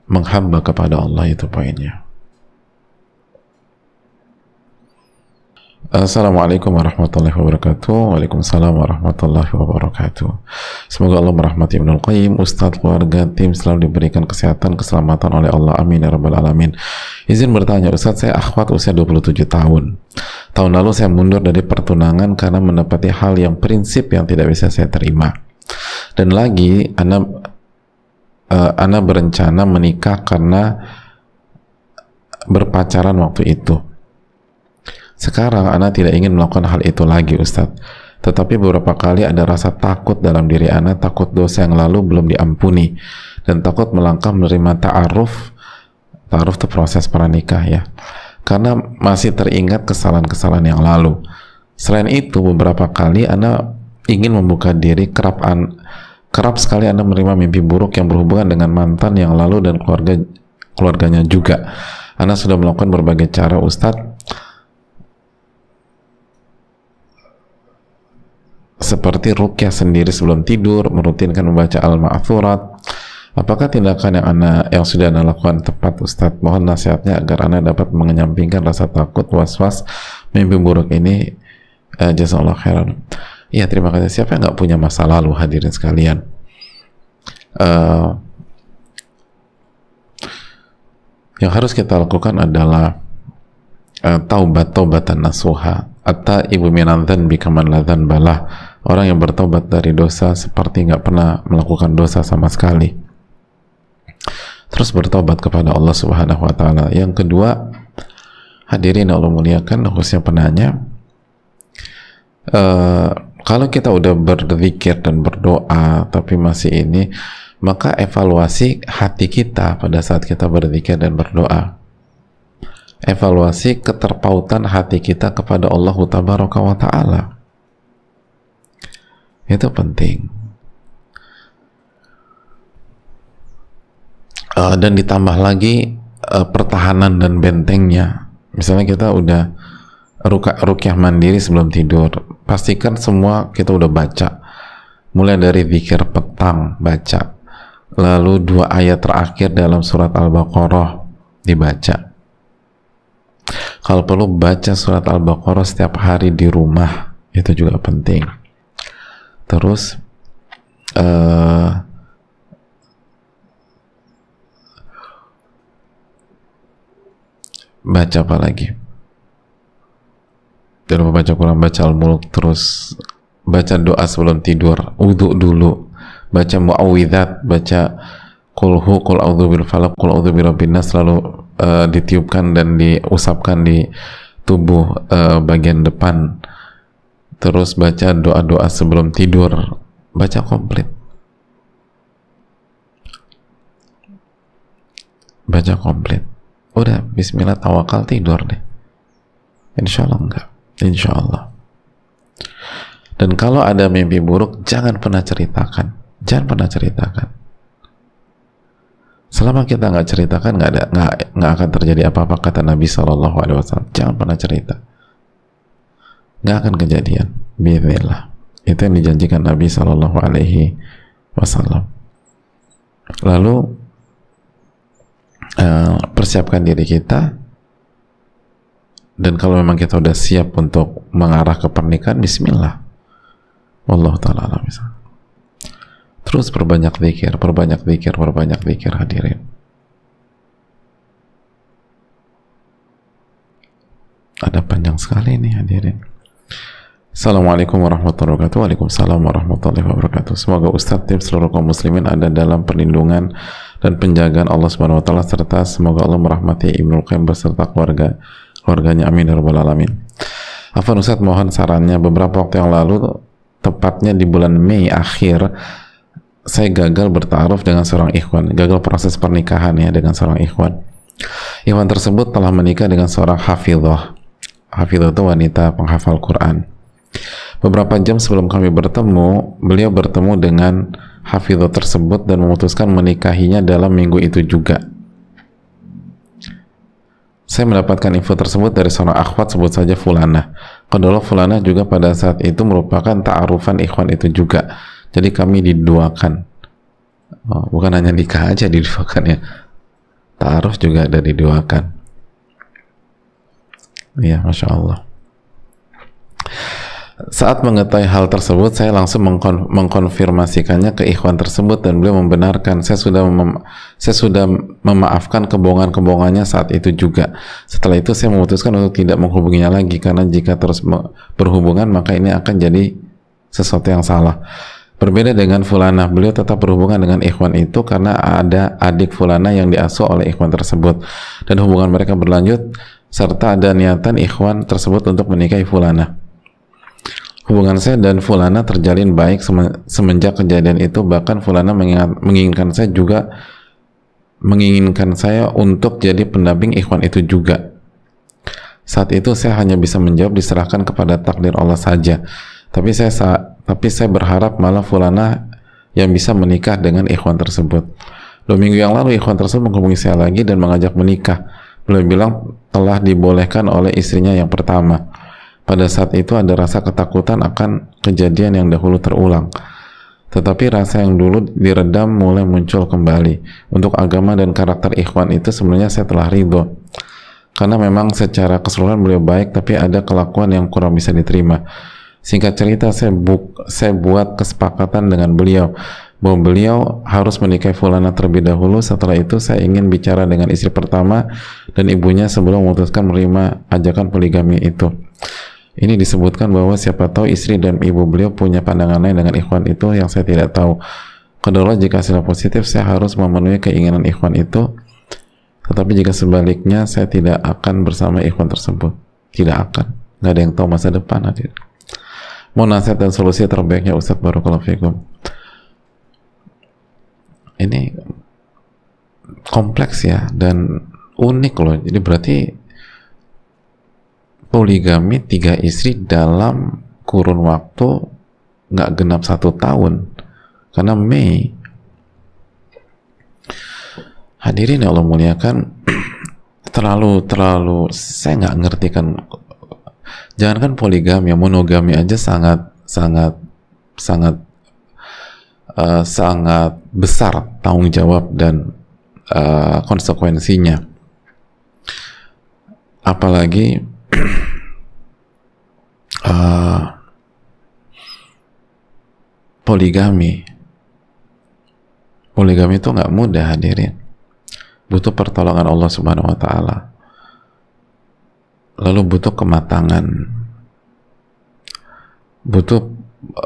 menghamba kepada Allah itu poinnya Assalamualaikum warahmatullahi wabarakatuh. Waalaikumsalam warahmatullahi wabarakatuh. Semoga Allah merahmati Ibnul Qayyim. Ustadz, keluarga, tim selalu diberikan kesehatan, keselamatan oleh Allah. Amin ya Rabbal Alamin. Izin bertanya Ustadz, saya akhwat usia 27 tahun. Tahun lalu saya mundur dari pertunangan karena mendapati hal yang prinsip yang tidak bisa saya terima. Dan lagi, Anda, uh, Anda berencana menikah karena berpacaran waktu itu sekarang anak tidak ingin melakukan hal itu lagi Ustadz. Tetapi beberapa kali ada rasa takut dalam diri anak, takut dosa yang lalu belum diampuni dan takut melangkah menerima ta'aruf. Ta'aruf itu proses pranikah ya. Karena masih teringat kesalahan-kesalahan yang lalu. Selain itu beberapa kali anak ingin membuka diri kerap an kerap sekali anda menerima mimpi buruk yang berhubungan dengan mantan yang lalu dan keluarga keluarganya juga. Anda sudah melakukan berbagai cara Ustadz seperti rukyah sendiri sebelum tidur, merutinkan membaca al-ma'thurat. Apakah tindakan yang anda yang sudah anda lakukan tepat Ustadz? Mohon nasihatnya agar anda dapat menyampingkan rasa takut, was-was, mimpi buruk ini. Uh, Jazakallah khairan. Iya terima kasih. Siapa yang nggak punya masa lalu hadirin sekalian? Uh, yang harus kita lakukan adalah uh, taubat taubatan nasuha Atta ibu minantan bikaman ladhan balah orang yang bertobat dari dosa seperti nggak pernah melakukan dosa sama sekali. Terus bertobat kepada Allah subhanahu wa ta'ala. Yang kedua hadirin Allah muliakan khususnya penanya uh, kalau kita udah berzikir dan berdoa tapi masih ini maka evaluasi hati kita pada saat kita berzikir dan berdoa. Evaluasi keterpautan hati kita kepada Allah Tabaraka wa Ta'ala itu penting. Uh, dan ditambah lagi uh, pertahanan dan bentengnya. Misalnya kita udah ruka, rukyah mandiri sebelum tidur pastikan semua kita udah baca. Mulai dari zikir petang baca. Lalu dua ayat terakhir dalam surat Al-Baqarah dibaca. Kalau perlu baca surat Al-Baqarah setiap hari di rumah. Itu juga penting terus uh, baca apa lagi? Dan membaca Quran baca Al-Mulk terus baca doa sebelum tidur wudhu dulu baca muawwidzat baca kulhu kul a'udzu bil falaq kul a'udzu birabbin nas lalu uh, ditiupkan dan diusapkan di tubuh uh, bagian depan terus baca doa-doa sebelum tidur. Baca komplit. Baca komplit. Udah bismillah tawakal tidur deh. Insya Allah enggak. Insya Allah dan kalau ada mimpi buruk jangan pernah ceritakan. Jangan pernah ceritakan. Selama kita nggak ceritakan nggak ada nggak akan terjadi apa-apa kata Nabi Shallallahu Alaihi Wasallam. Jangan pernah cerita nggak akan kejadian. Bismillah itu yang dijanjikan Nabi Shallallahu Alaihi Wasallam. Lalu uh, persiapkan diri kita. Dan kalau memang kita udah siap untuk mengarah ke pernikahan Bismillah. Allah taala terus perbanyak zikir perbanyak zikir perbanyak zikir hadirin. Ada panjang sekali nih hadirin Assalamualaikum warahmatullahi wabarakatuh. Waalaikumsalam warahmatullahi wabarakatuh. Semoga Ustadz tim seluruh kaum muslimin ada dalam perlindungan dan penjagaan Allah Subhanahu wa taala serta semoga Allah merahmati Ibnu Qayyim beserta keluarga keluarganya. Amin ya rabbal alamin. Afan Ustaz mohon sarannya. Beberapa waktu yang lalu tepatnya di bulan Mei akhir saya gagal bertaruh dengan seorang ikhwan. Gagal proses pernikahan ya dengan seorang ikhwan. Ikhwan tersebut telah menikah dengan seorang hafidhah. Hafidhah itu wanita penghafal Quran Beberapa jam sebelum kami bertemu, beliau bertemu dengan hafidhah tersebut dan memutuskan menikahinya dalam minggu itu juga. Saya mendapatkan info tersebut dari seorang akhwat sebut saja Fulana. Kedua Fulana juga pada saat itu merupakan ta'arufan ikhwan itu juga. Jadi kami diduakan. Oh, bukan hanya nikah aja diduakan ya. Ta'aruf juga ada diduakan. Iya, Masya Allah. Saat mengetahui hal tersebut, saya langsung mengkon mengkonfirmasikannya ke ikhwan tersebut dan beliau membenarkan. Saya sudah mem saya sudah memaafkan kebohongan-kebohongannya saat itu juga. Setelah itu saya memutuskan untuk tidak menghubunginya lagi karena jika terus berhubungan maka ini akan jadi sesuatu yang salah. Berbeda dengan Fulana, beliau tetap berhubungan dengan ikhwan itu karena ada adik Fulana yang diasuh oleh ikhwan tersebut dan hubungan mereka berlanjut serta ada niatan ikhwan tersebut untuk menikahi Fulana. Hubungan saya dan Fulana terjalin baik semenjak kejadian itu bahkan Fulana mengingat, menginginkan saya juga menginginkan saya untuk jadi pendamping ikhwan itu juga. Saat itu saya hanya bisa menjawab diserahkan kepada takdir Allah saja. Tapi saya tapi saya berharap malah Fulana yang bisa menikah dengan ikhwan tersebut. Dua minggu yang lalu ikhwan tersebut menghubungi saya lagi dan mengajak menikah. Beliau bilang telah dibolehkan oleh istrinya yang pertama pada saat itu ada rasa ketakutan akan kejadian yang dahulu terulang. Tetapi rasa yang dulu diredam mulai muncul kembali. Untuk agama dan karakter ikhwan itu sebenarnya saya telah ridho. Karena memang secara keseluruhan beliau baik, tapi ada kelakuan yang kurang bisa diterima. Singkat cerita, saya, bu saya buat kesepakatan dengan beliau bahwa beliau harus menikahi Fulana terlebih dahulu. Setelah itu saya ingin bicara dengan istri pertama dan ibunya sebelum memutuskan menerima ajakan poligami itu. Ini disebutkan bahwa siapa tahu istri dan ibu beliau punya pandangan lain dengan ikhwan itu yang saya tidak tahu. Kedua, jika hasil positif, saya harus memenuhi keinginan ikhwan itu. Tetapi jika sebaliknya, saya tidak akan bersama ikhwan tersebut. Tidak akan. Nggak ada yang tahu masa depan hadir. Mau nasihat dan solusi terbaiknya Ustadz Barakallahu Fikum. Ini kompleks ya dan unik loh. Jadi berarti poligami tiga istri dalam kurun waktu nggak genap satu tahun karena Mei. Hadirin yang Allah muliakan terlalu terlalu saya nggak ngerti kan. Jangankan poligami ya monogami aja sangat sangat sangat uh, sangat besar tanggung jawab dan uh, konsekuensinya. Apalagi uh, poligami poligami itu nggak mudah hadirin butuh pertolongan Allah Subhanahu wa taala. Lalu butuh kematangan. Butuh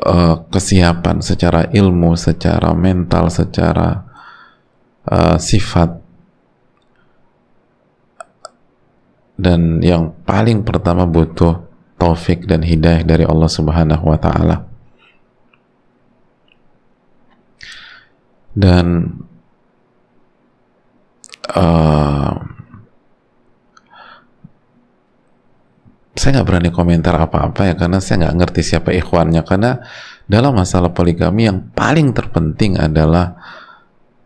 uh, kesiapan secara ilmu, secara mental, secara uh, sifat. Dan yang paling pertama butuh taufik dan hidayah dari Allah Subhanahu wa taala. Dan uh, saya nggak berani komentar apa-apa ya karena saya nggak ngerti siapa ikhwannya karena dalam masalah poligami yang paling terpenting adalah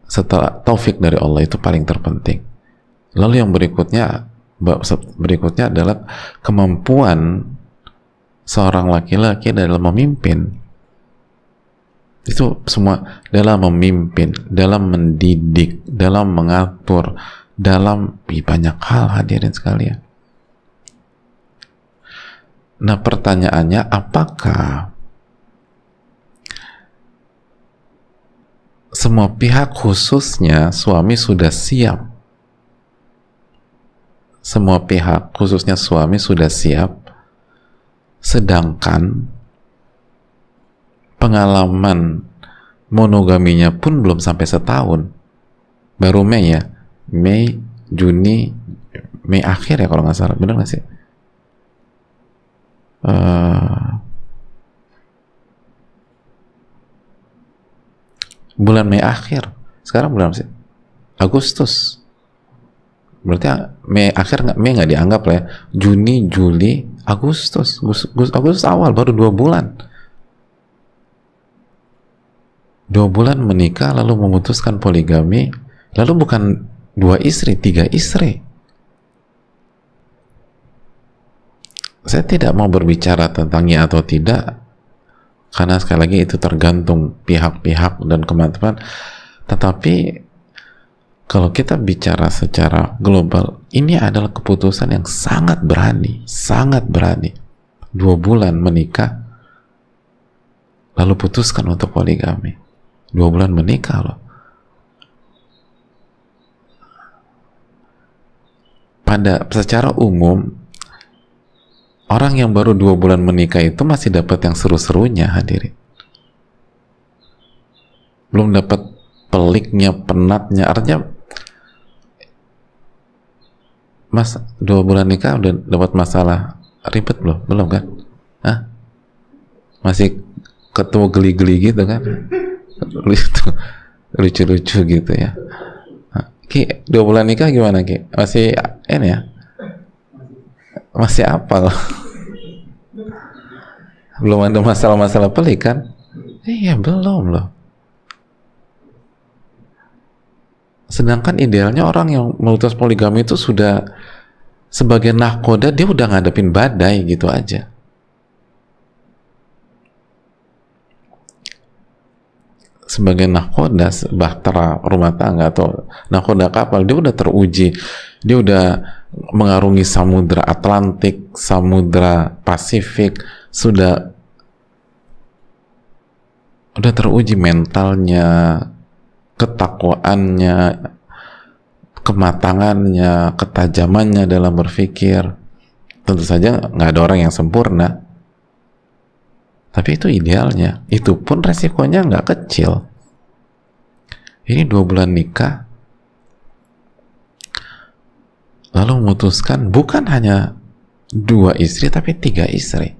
setelah taufik dari Allah itu paling terpenting lalu yang berikutnya berikutnya adalah kemampuan seorang laki-laki dalam memimpin itu semua dalam memimpin, dalam mendidik, dalam mengatur, dalam banyak hal hadirin sekalian. Nah pertanyaannya apakah semua pihak khususnya suami sudah siap semua pihak khususnya suami sudah siap. Sedangkan pengalaman monogaminya pun belum sampai setahun. Baru Mei ya. Mei Juni Mei akhir ya kalau nggak salah. Benar nggak sih? Uh, bulan Mei akhir. Sekarang bulan sih? Agustus berarti Mei akhir nggak Mei nggak dianggap lah ya. Juni Juli Agustus Agustus, Agustus awal baru dua bulan. Dua bulan menikah lalu memutuskan poligami lalu bukan dua istri tiga istri. Saya tidak mau berbicara tentang ya atau tidak karena sekali lagi itu tergantung pihak-pihak dan kemampuan. Tetapi kalau kita bicara secara global ini adalah keputusan yang sangat berani sangat berani. Dua bulan menikah lalu putuskan untuk poligami. Dua bulan menikah loh. Pada secara umum orang yang baru dua bulan menikah itu masih dapat yang seru-serunya hadirin. Belum dapat peliknya penatnya artinya mas dua bulan nikah udah dapat masalah ribet belum belum kan? Hah? masih ketemu geli-geli gitu kan? Lucu lucu-lucu gitu ya. Ki dua bulan nikah gimana Ki? Masih ini ya? Masih apa loh belum ada masalah-masalah pelik kan? Iya belum loh sedangkan idealnya orang yang memutus poligami itu sudah sebagai nahkoda dia udah ngadepin badai gitu aja. Sebagai nakoda bahtera rumah tangga atau nakoda kapal dia udah teruji. Dia udah mengarungi samudra Atlantik samudra Pasifik sudah udah teruji mentalnya ketakwaannya kematangannya ketajamannya dalam berpikir tentu saja nggak ada orang yang sempurna tapi itu idealnya. Itu pun resikonya nggak kecil. Ini dua bulan nikah, lalu memutuskan bukan hanya dua istri tapi tiga istri.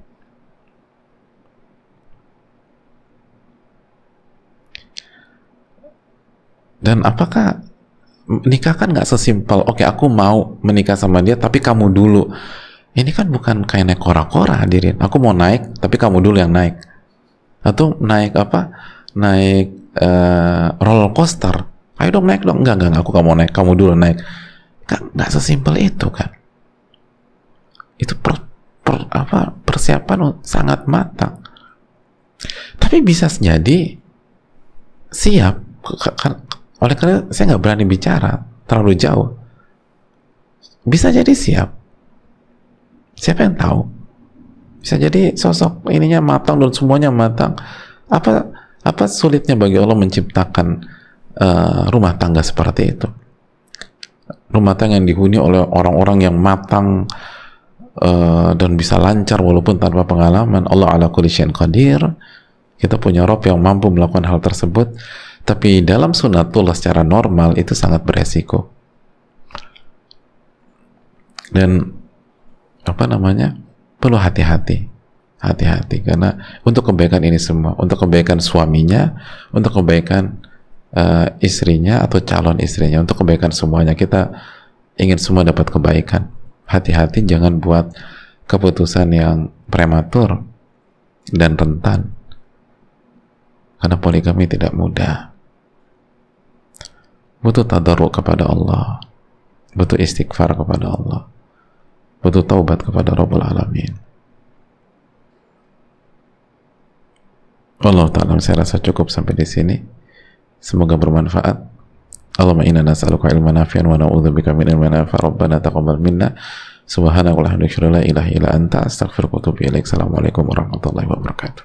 Dan apakah nikah kan nggak sesimpel, oke aku mau menikah sama dia tapi kamu dulu. Ini kan bukan kayak naik kora-kora hadirin. Aku mau naik tapi kamu dulu yang naik. Atau naik apa? Naik uh, roller coaster. Ayo dong naik dong. Enggak enggak aku kamu naik. Kamu dulu naik. Nggak sesimpel itu kan? Itu per, per, apa persiapan sangat matang. Tapi bisa jadi siap oleh karena saya nggak berani bicara terlalu jauh. Bisa jadi siap. Siapa yang tahu? Bisa jadi sosok ininya matang dan semuanya matang. Apa apa sulitnya bagi Allah menciptakan uh, rumah tangga seperti itu? Rumah tangga yang dihuni oleh orang-orang yang matang uh, dan bisa lancar walaupun tanpa pengalaman. Allah ala kulli qadir. Kita punya Rob yang mampu melakukan hal tersebut tapi dalam sunatullah secara normal itu sangat beresiko. Dan apa namanya? Perlu hati-hati. Hati-hati. Karena untuk kebaikan ini semua untuk kebaikan suaminya untuk kebaikan uh, istrinya atau calon istrinya untuk kebaikan semuanya kita ingin semua dapat kebaikan. Hati-hati jangan buat keputusan yang prematur dan rentan. Karena poligami tidak mudah butuh tadaruk kepada Allah butuh istighfar kepada Allah butuh taubat kepada Rabbul Alamin. Allah Ta'ala saya rasa cukup sampai di sini. Semoga bermanfaat. Allahumma inna nas'aluka ilman nafi'an wa na'udzubika min ilmin nafi' Rabbana taqabbal minna. Subhanaka wa la ilaha illa anta astaghfiruka wa atubu ilaik. Assalamualaikum warahmatullahi wabarakatuh.